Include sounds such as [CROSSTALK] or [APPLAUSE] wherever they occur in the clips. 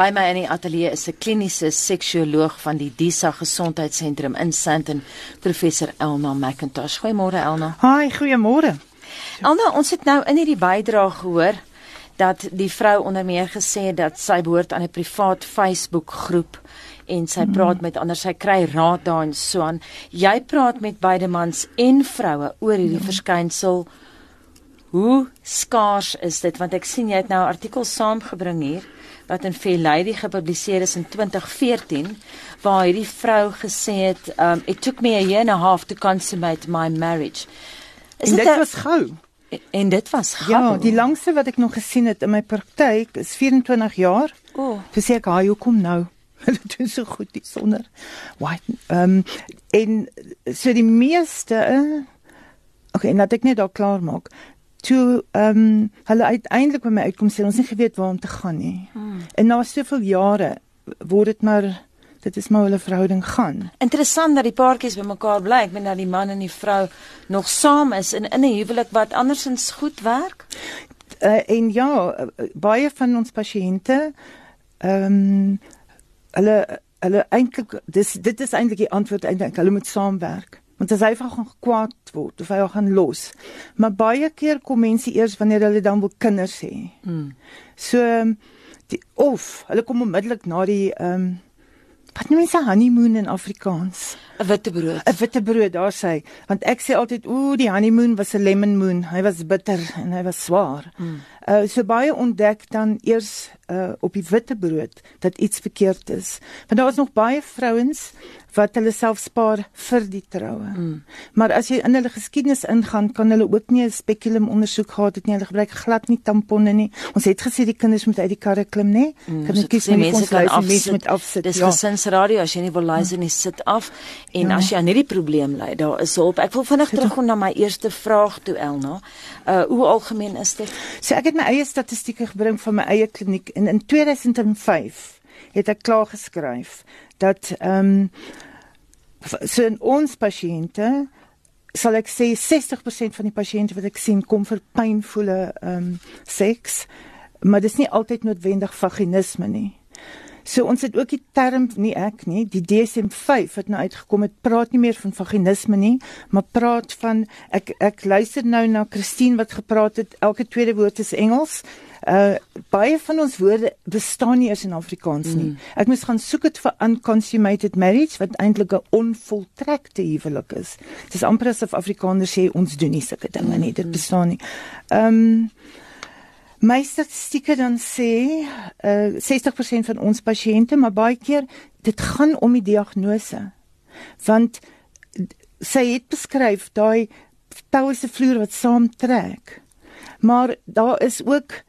By my in die ateljee is 'n kliniese seksuoloog van die Disa Gesondheidssentrum in Sandton, professor Elna McIntosh. Goeiemôre Elna. Haai, goeiemôre. Elna, ons het nou in hierdie bydrae gehoor dat die vrou onder meer gesê het dat sy behoort aan 'n privaat Facebook groep en sy mm. praat met ander, sy kry raad daar en so aan. Jy praat met beide mans en vroue oor hierdie mm. verskynsel. Hoe skaars is dit want ek sien jy het nou 'n artikel saamgebring hier wat in Fair Lady gepubliseer is in 2014 waar hierdie vrou gesê het um it took me a year and a half to consummate my marriage. Is en dit, dit was gou. En dit was gou. Ja, die langste wat ek nog gesien het in my praktyk is 24 jaar. O. Oh. Dis ek, "Haai, hoekom nou?" [LAUGHS] Dit doen so goed die sonder. White. Ehm um, en so die meeste uh, Okay, dat ek net daar klaar maak toe ehm um, hulle uiteindelik by my uitkom sê ons nie geweet waar om te gaan nie. Hmm. En na soveel jare word dit maar dit is maar hulle verhouding gaan. Interessant dat die paartjies bymekaar bly, ek meen dat die man en die vrou nog saam is in in 'n huwelik wat andersins goed werk. Uh, en ja, baie van ons pasiënte ehm um, hulle hulle eintlik dis dit is eintlik die antwoord eintlik hulle moet saamwerk want as hy van gaan kwaad word of hy gaan los. Maar baie keer kom mense eers wanneer hulle dan wil kinders hê. Mm. So die, of hulle kom onmiddellik na die ehm um, wat noem mense honeymoon in Afrikaans? 'n Witte brood. 'n Witte brood, daar sê. Want ek sê altyd, ooh, die honeymoon was 'n lemon moon. Hy was bitter en hy was swaar. Mm. Uh so baie ontdek dan eers uh op die witte brood dat iets verkeerd is. Want daar is nog baie vrouens wat hulle self spaar vir die troue. Mm. Maar as jy in hulle geskiedenis ingaan, kan hulle ook nie 'n spekulum ondersoek gehad het nie. Hulle gebruik glad nie tamponne nie. Ons het gesê die kinders moet uit die karre klim, nê? Mm, kan ek kies so mense kan afsit, met afsit. Dis ja. gesinsradio as jy nie wil luister nie, sit af. En ja. as jy aan hierdie probleem ly, daar is hulp. Ek wil vinnig teruggaan na my eerste vraag toe Elna. Uh hoe algemeen is dit? So ek het my eie statistieke gebring van my eie kliniek en in 2005 het ek klaar geskryf dat ehm um, so in ons pasiënte sal ek sê 60% van die pasiënte wat ek sien kom vir pynvolle ehm um, seks maar dis nie altyd noodwendig vaginisme nie. So ons het ook die term nie ek nie, die DSM-5 wat nou uitgekom het, praat nie meer van vaginisme nie, maar praat van ek ek luister nou na Christine wat gepraat het, elke tweede woord is Engels. Uh baie van ons woorde bestaan nie eens in Afrikaans nie. Mm. Ek moes gaan soek dit vir unconsummated marriage wat eintlik 'n onvoltrekte huwelik is. Dit is amper asof Afrikaners sê ons doen nie sulke dinge nie. Dit mm. bestaan nie. Ehm um, My statistieke dan sê uh 60% van ons pasiënte, maar baie keer dit gaan om die diagnose. Want sy het beskryf daai pelwisse vloer wat saamtrek. Maar daar is ook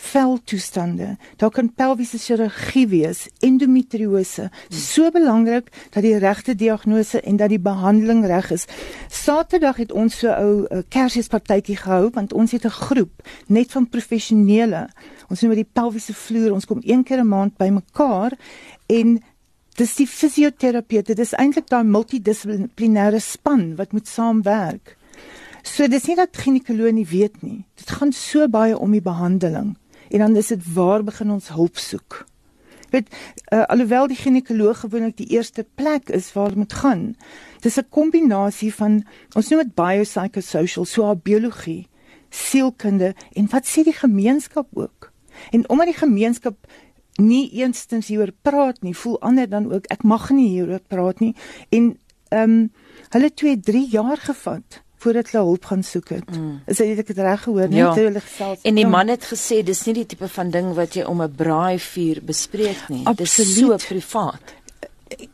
veltoestande. Daar kan pelviese chirurgie wees, endometriose. Hmm. So belangrik dat die regte diagnose en dat die behandeling reg is. Saterdag het ons so 'n ou Kersfeespartytjie gehou want ons het 'n groep net van professionele. Ons noem dit die pelviese vloer. Ons kom een keer 'n maand bymekaar en dis die fisioterapeute. Dit is eintlik daai multidissiplinêre span wat moet saamwerk. So dis nie dat ginekoloog nie weet nie. Dit gaan so baie om die behandeling en dan is dit waar begin ons hulp soek. Weet uh, alhoewel die ginekoloog gewoonlik die eerste plek is waar moet gaan. Dis 'n kombinasie van ons noem dit biopsychosocial, so haar biologie, sielkunde en wat sê die gemeenskap ook. En omdat die gemeenskap nie eensstens hieroor praat nie, voel ander dan ook ek mag nie hieroor praat nie en ehm um, hulle 2 3 jaar gevat voordat hulle hulp gaan soek het. Mm. Is dit ek het reg gehoor nie ja. toe hulle gesels. En die ja. man het gesê dis nie die tipe van ding wat jy om 'n braaivuur bespreek nie. Dis so privaat.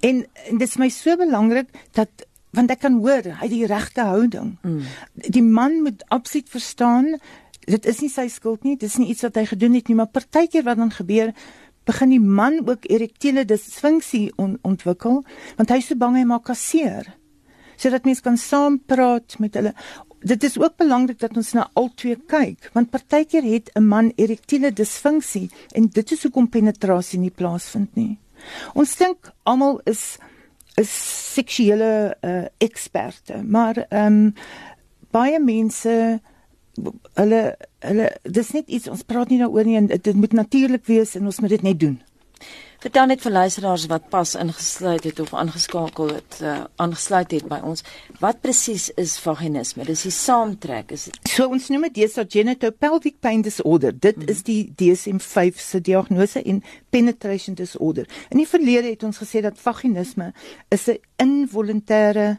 En, en dit is my so belangrik dat want ek kan hoor hy die regte houding. Mm. Die man moet absoluut verstaan dit is nie sy skuld nie, dit is nie iets wat hy gedoen het nie, maar partykeer wat dan gebeur begin die man ook erektiele disfunksie on, ontwikkel want hy is so bang hy maak kasseer sodat mense kan saam praat met hulle. Dit is ook belangrik dat ons na albei kyk, want partykeer het 'n man erektiele disfunksie en dit is hoekom penetrasie nie plaasvind nie. Ons dink almal is is seksuele uh, eksperte, maar ehm um, baie mense hulle hulle dis net iets ons praat nie daaroor nie en dit moet natuurlik wees en ons moet dit net doen. Vertel net vir luisteraars wat pas ingesluit het of aangeskakel het, uh, aangesluit het by ons. Wat presies is vaginisme? Dis die saamtrek, is dit? So ons noem dit genitopelvic pain disorder. Dit mm -hmm. is die DSM-5 se diagnose en penetration disorder. In die verlede het ons gesê dat vaginisme is 'n involuntêre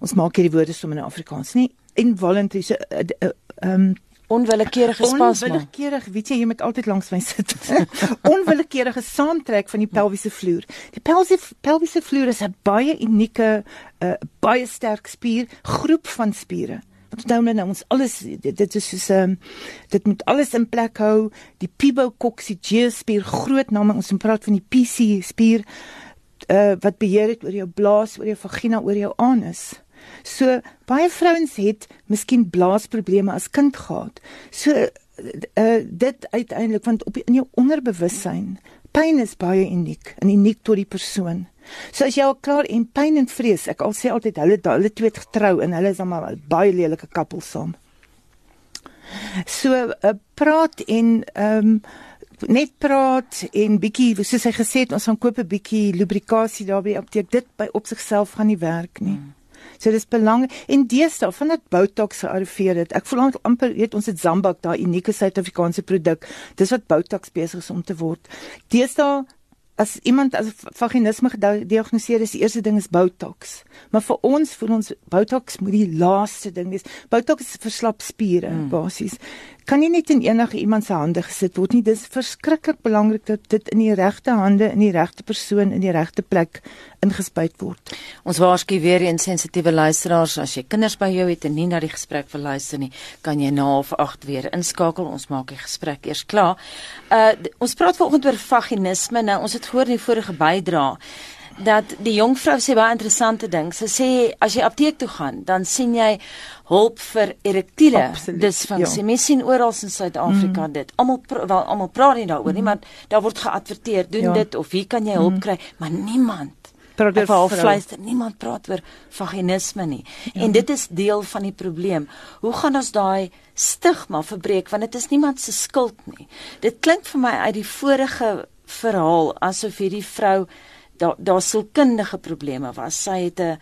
ons maak hierdie woorde sommer in Afrikaans, nie involuntary so 'n uh, uh, um, onwillekeurige spasme. Onwillekeurig, weet jy, jy moet altyd langs my sit. [LAUGHS] onwillekeurige saamtrek van die pelviese vloer. Die pelviese pelviese vloer is 'n baie unieke, uh, baie sterk spier, groep van spiere. Wat onthou nou ons alles dit, dit is soos 'n um, dit moet alles in plek hou. Die pubococcygeus spier, groot naam, ons praat van die PC spier uh, wat beheer het oor jou blaas, oor jou vagina, oor jou anus. So baie vrouens het miskien blaasprobleme as kind gehad. So uh, dit uiteindelik want op in jou onderbewussyn, pyn is baie uniek en uniek tot die persoon. So as jy al klaar en pyn en vrees, ek al sê altyd hulle hulle twee het getrou en hulle is almal baie lelike koppel saam. So uh, praat en ehm um, net praat en bietjie soos hy gesê het ons gaan koop 'n bietjie lubrikasie daar by die apteek dit by op sigself gaan nie werk nie. Hmm. So dis belangrik en deesdae van dit Botox gearriveer het. Ek voel amper weet ons het Zambak daai unieke Suid-Afrikaanse produk. Dis wat Botox besig is om te word. Deesdae as iemand as vaginisme gediagnoseer is, die eerste ding is Botox. Maar vir ons voel ons Botox moet die laaste ding wees. Botox is verslap spiere mm. basies kan nie net in enige iemand se hande gesit word nie. Dis verskriklik belangrik dat dit in die regte hande, in die regte persoon, in die regte plek ingespuit word. Ons waarsku weer eens sensitiewe luisteraars as jy kinders by jou het en nie na die gesprek wil luister nie, kan jy na half 8 weer inskakel. Ons maak die gesprek eers klaar. Uh ons praat vanoggend oor vaginisme. Nou ons het gehoor in die vorige bydrae dat die jong vrou sê baie interessante ding. Sy sê as jy apteek toe gaan, dan sien jy hulp vir erektiele disfunksie. Ja. Mens sien oral in Suid-Afrika mm. dit. Almal wel almal praat nie daaroor nie, maar daar word geadverteer, doen ja. dit of hier kan jy hulp mm. kry, maar niemand praat oor halfluister. Niemand praat oor vaginisme nie. Ja. En dit is deel van die probleem. Hoe gaan ons daai stigma verbreek want dit is niemand se skuld nie. Dit klink vir my uit die vorige verhaal asof hierdie vrou daar daar sielkundige probleme was. Sy het 'n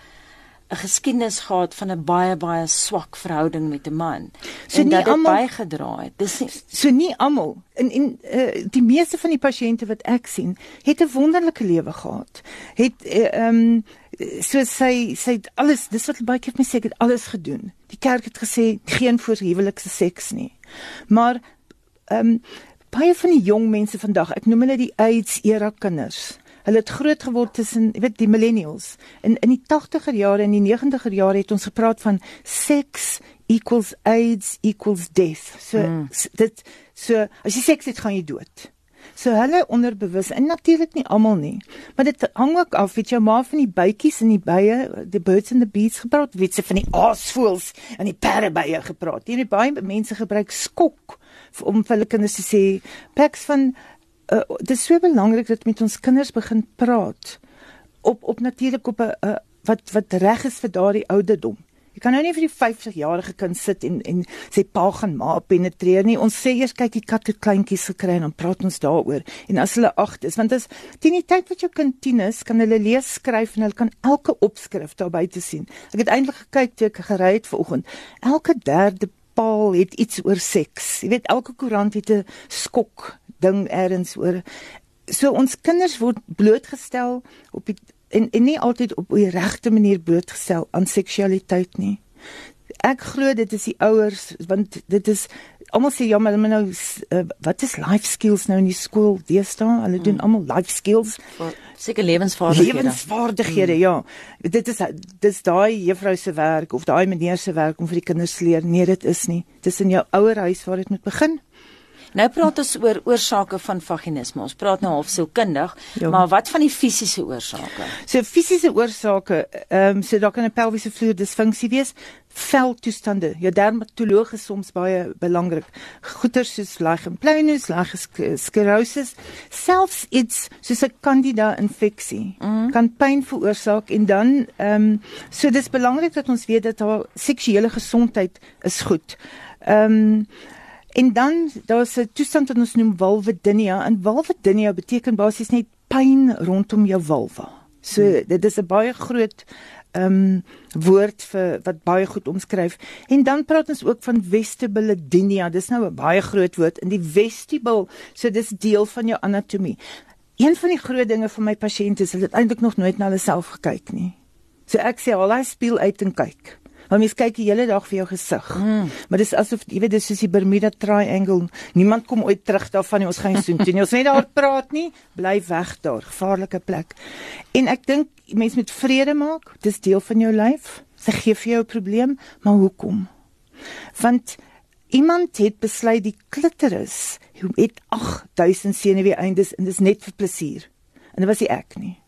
'n geskiedenis gehad van 'n baie baie swak verhouding met 'n man. So en dat dit bygedra het. Dis nie, so nie almal in in uh, die meeste van die pasiënte wat ek sien, het 'n wonderlike lewe gehad. Het eh, ehm uh, um, so sy sy het alles dis wat baie keer my sê het alles gedoen. Die kerk het gesê geen voorhuwelikse seks nie. Maar ehm um, baie van die jong mense vandag, ek noem hulle die AIDS era kinders Hulle het groot geword tussen, jy weet, die millennials. In in die 80er jare en die 90er jare het ons gepraat van sex equals AIDS equals death. So mm. dit so as jy seks het, gaan jy dood. So hulle onderbewus en natuurlik nie almal nie. Maar dit hang ook af, weet jy, maar van die bytjies en die bye, the birds and the bees gepraat, weet jy van die aasvoëls en die perdebye gepraat. Hierdie baie mense gebruik skok om vir hulle kinders te sê packs van uh, dit is so belangrik dat met ons kinders begin praat op op natuurlik op 'n uh, wat wat reg is vir daardie ouderdom. Jy kan nou nie vir die 50-jarige kind sit en en sê pa gaan ma penetreer nie. Ons sê eers kyk die kat het kleintjies gekry en dan praat ons daaroor. En as hulle 8 is, want as teen die tyd wat jou kind 10 is, kan hulle lees, skryf en hulle kan elke opskrif daarby te sien. Ek het eintlik gekyk toe ek gery het vanoggend. Elke derde paal het iets oor seks. Jy weet elke koerant het 'n skok ding ergens oor. So ons kinders word blootgestel op die en, en nie altyd op die regte manier blootgestel aan seksualiteit nie. Ek glo dit is die ouers want dit is almal sê ja maar nou uh, wat is life skills nou in die skool deesdae hulle doen mm. almal life skills seker lewensvaardighede lewensvaardighede mm. ja dit is dis daai juffrou se werk of daai meneer se werk om vir die kinders leer nee dit is nie dis in jou ouer huis waar dit moet begin Nou praat ons oor oorsake van vaginisme. Ons praat nou half sielkundig, ja. maar wat van die fisiese oorsake? So fisiese oorsake, ehm um, so daar kan 'n pelviese vloer disfunksie wees, veltoestande. Jou dermatoloog is soms baie belangrik. Goeters soos lichen planus, lichen sclerosis, selfs iets soos 'n candida infeksie mm. kan pyn veroorsaak en dan ehm um, so dis belangrik dat ons weet dat haar seksuele gesondheid is goed. Ehm um, En dan daar's 'n toestand wat ons noem vulvodynia. En vulvodynia beteken basies net pyn rondom jou vulva. So hmm. dit is 'n baie groot ehm um, woord vir wat baie goed omskryf. En dan praat ons ook van vestibulodynia. Dis nou 'n baie groot woord in die vestibul. So dis deel van jou anatomie. Een van die groot dinge vir my pasiënte is hulle het eintlik nog nooit na hulle self gekyk nie. So ek sê al hy speel uit en kyk. Want mens kyk die hele dag vir jou gesig. Mm. Maar dis asof jy weet dis soos die Bermuda Triangle. Niemand kom ooit terug daarvan nie. Ons gaan soen toe nie. Ons net daar praat nie. Bly weg daar. Gevaarlike plek. En ek dink mense moet vrede maak. Dis deel van jou lyf. Sy gee vir jou 'n probleem, maar hoekom? Want iemand het besluit die klitoris het 8000 senuwee-eindes en dis net vir plesier. En dit was nie ek nie.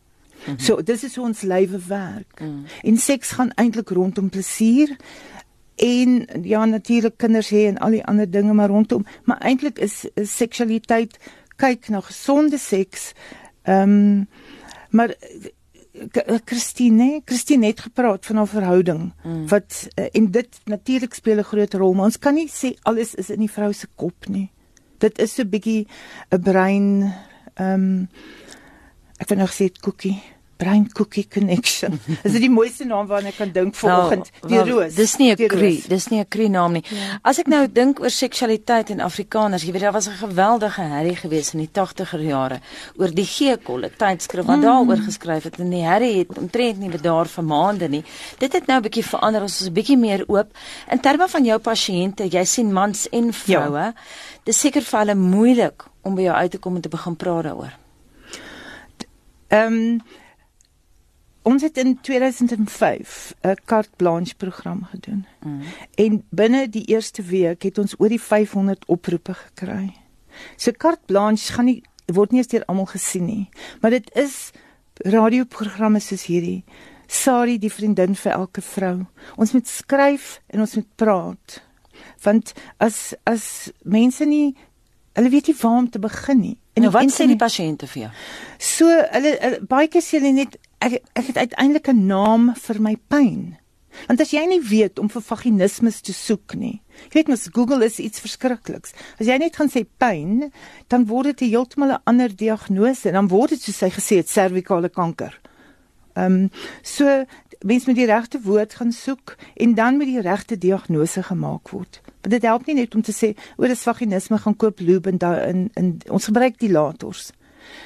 -hmm. So dis is hoe ons lywe werk. Mm. En seks gaan eintlik rondom plesier en ja natuurlik kinders hê en al die ander dinge maar rondom, maar eintlik is, is seksualiteit kyk na gesonde seks. Ehm um, maar Christine, Christine het gepraat van haar verhouding mm. wat uh, en dit natuurlik speel 'n groot rol, maar ons kan nie sê alles is in die vrou se kop nie. Dit is so bietjie 'n brein ehm um, ek wil nog sê koekie brain cookie connection. [LAUGHS] Is dit die mooiste naam waarna ek kan dink vanoggend? Nou, die roos. Dis nie 'n kri, dis nie 'n kri naam nie. Ja. As ek nou dink oor seksualiteit en Afrikaners, jy weet daar was 'n geweldige herrie gewees in die 80er jare oor die G-kol, 'n tydskrif wat mm. daaroor geskryf het en die herrie het omtrent nie bedaar vir maande nie. Dit het nou 'n bietjie verander, ons is 'n bietjie meer oop. In terme van jou pasiënte, jy sien mans en vroue. Ja. Dis seker vir hulle moeilik om by jou uit te kom en te begin praat daaroor. Ehm um, ons het in 2005 'n carte blanche program gedoen. Mm. En binne die eerste week het ons oor die 500 oproepe gekry. So carte blanche gaan nie word nie eens deur almal gesien nie, maar dit is radioprogramme soos hierdie. Sari die vriendin vir elke vrou. Ons moet skryf en ons moet praat. Want as as mense nie hulle weet nie waar om te begin nie. En nou, wat sê die pasiënte vir jou? So hulle, hulle baie keer sê hulle net ek ek het uiteindelik 'n naam vir my pyn. Want as jy nie weet om vir vaginisme te soek nie. Jy weet mos Google is iets verskrikliks. As jy net gaan sê pyn, dan word dit heeltemal 'n ander diagnose en dan word dit soos hy gesê het servikale kanker. Ehm um, so mens moet die regte woord gaan soek en dan moet die regte diagnose gemaak word. Want dit help nie net om te sê oor dis vaginisme gaan koop lube en daar in in ons gebruik dilators.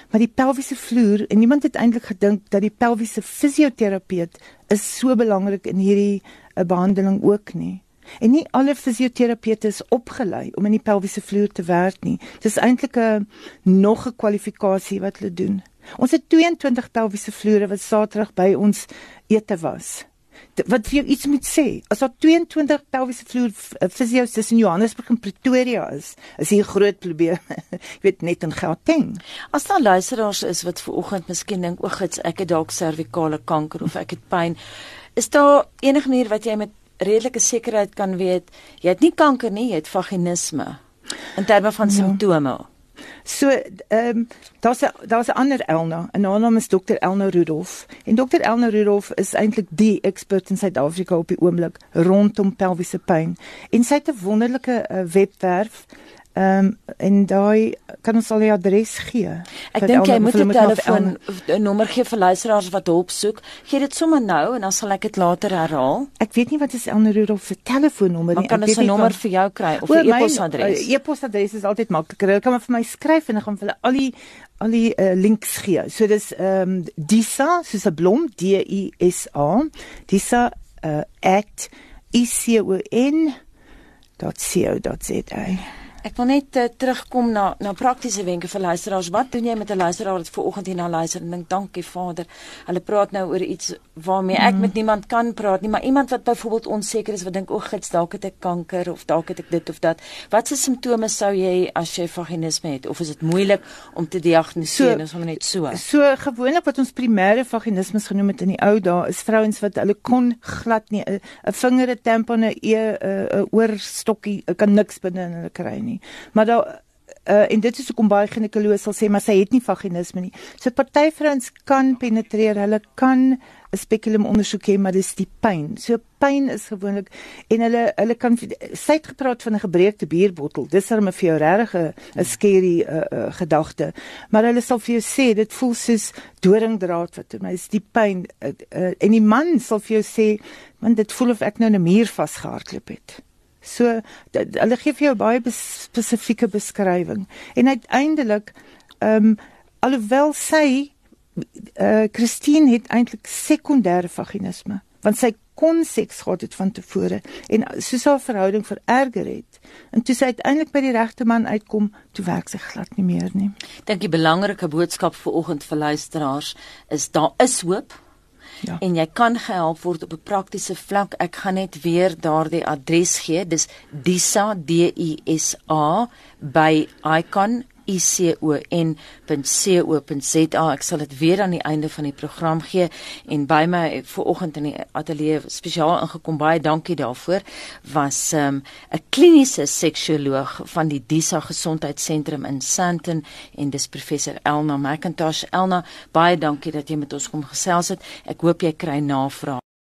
Maar die pelviese vloer en niemand het eintlik gedink dat die pelviese fisioterapeut is so belangrik in hierdie 'n eh, behandeling ook nie. En nie alle fisioterapeute is opgelei om in die pelviese vloer te werk nie. Dis eintlik 'n nog 'n kwalifikasie wat hulle doen. Ons het 22 pelviese vloere wat Saterdag by ons ete was wat vir jou iets moet sê. As daar 22 pelviese vloer fisios tussen Johannesburg en Pretoria is, is hier groot probleem. [LAUGHS] Jy weet net in Gauteng. As daar luisteraars is wat ver oggend miskien dink o, gits, ek het dalk servikale kanker of ek het pyn, is daar enige manier wat jy met redelike sekerheid kan weet jy het nie kanker nie, jy het vaginisme in terme van ja. simptome? So ehm um, daar's daar's 'n ander Elna, 'n naam is Dr Elna Rudolf. En Dr Elna Rudolf is eintlik die ekspert in Suid-Afrika op die oomblik rondom pelviese pyn. En sy het 'n wonderlike uh, webwerf Ehm um, en daai kan ons al die adres gee. Ek dink jy moet 'n telefoon 'n nommer gee vir luisteraars wat hulp soek. Gee dit sommer nou en dan sal ek dit later herhaal. Ek weet nie wat is Elna Rudolf se telefoonnommer nie. Kan ek 'n nommer vir jou kry of 'n e-posadres? Uh, e-posadres is altyd makliker. Jy kan maar vir my skryf en dan gaan vir hulle al die al die uh, links gee. So dis ehm um, Disa, soos 'n blom, D I S A. Disa uh, @icon.co.za. Ek wil net uh, terugkom na na praktiese wenke vir luisteraars. Wat doen jy met 'n luisteraar wat ver oggend hier na luister en dink dankie Vader. Hulle praat nou oor iets waarmee ek mm. met niemand kan praat nie, maar iemand wat byvoorbeeld onseker is wat dink o, gits dalk het ek kanker of dalk het ek dit of dat. Wat se simptome sou jy as jy vaginisme het of is dit moeilik om te diagnoseer? So, net so. So gewoonlik wat ons primêre vaginisme genoem het in die ou dae is vrouens wat hulle kon glad nie 'n vinger 'n tampon 'n 'n oorstokkie kan niks binne in hulle kry nie nie. Maar daar uh, en dit is hoekom baie ginekoloog sal sê maar sy het nie vaginisme nie. So party vrouens kan penetreer, hulle kan 'n spekulum ondersoek hê, maar dis die pyn. So pyn is gewoonlik en hulle hulle kan sy het gepraat van 'n gebreekte bierbottel. Dis 'n vir jou regtig 'n scary uh, uh, gedagte. Maar hulle sal vir jou sê dit voel soos doringdraad wat my is die pyn uh, uh, en die man sal vir jou sê want dit voel of ek nou 'n muur vasgehardloop het. So hulle gee vir jou baie bes, spesifieke beskrywing en uiteindelik ehm um, alhoewel sy uh Christine het eintlik sekondêre vaginisme want sy kon seks gehad het van tevore en soos haar verhouding vererger het en toe sy uiteindelik by die regte man uitkom toe werk sy glad nie meer nie. Dink die belangrike boodskap vir oggend vir luisteraars is daar is hoop. Ja. En jy kan gehelp word op 'n praktiese vlak. Ek gaan net weer daardie adres gee. Dis disa d i s a by icon icon.co.za. Ek sal dit weer aan die einde van die program gee en by my vooroggend in die ateljee spesiaal ingekom. Baie dankie daarvoor. Was 'n um, kliniese seksuoloog van die Disa Gesondheidssentrum in Sandton en dis professor Elna McIntosh. Elna, baie dankie dat jy met ons kom gesels het. Ek hoop jy kry navraag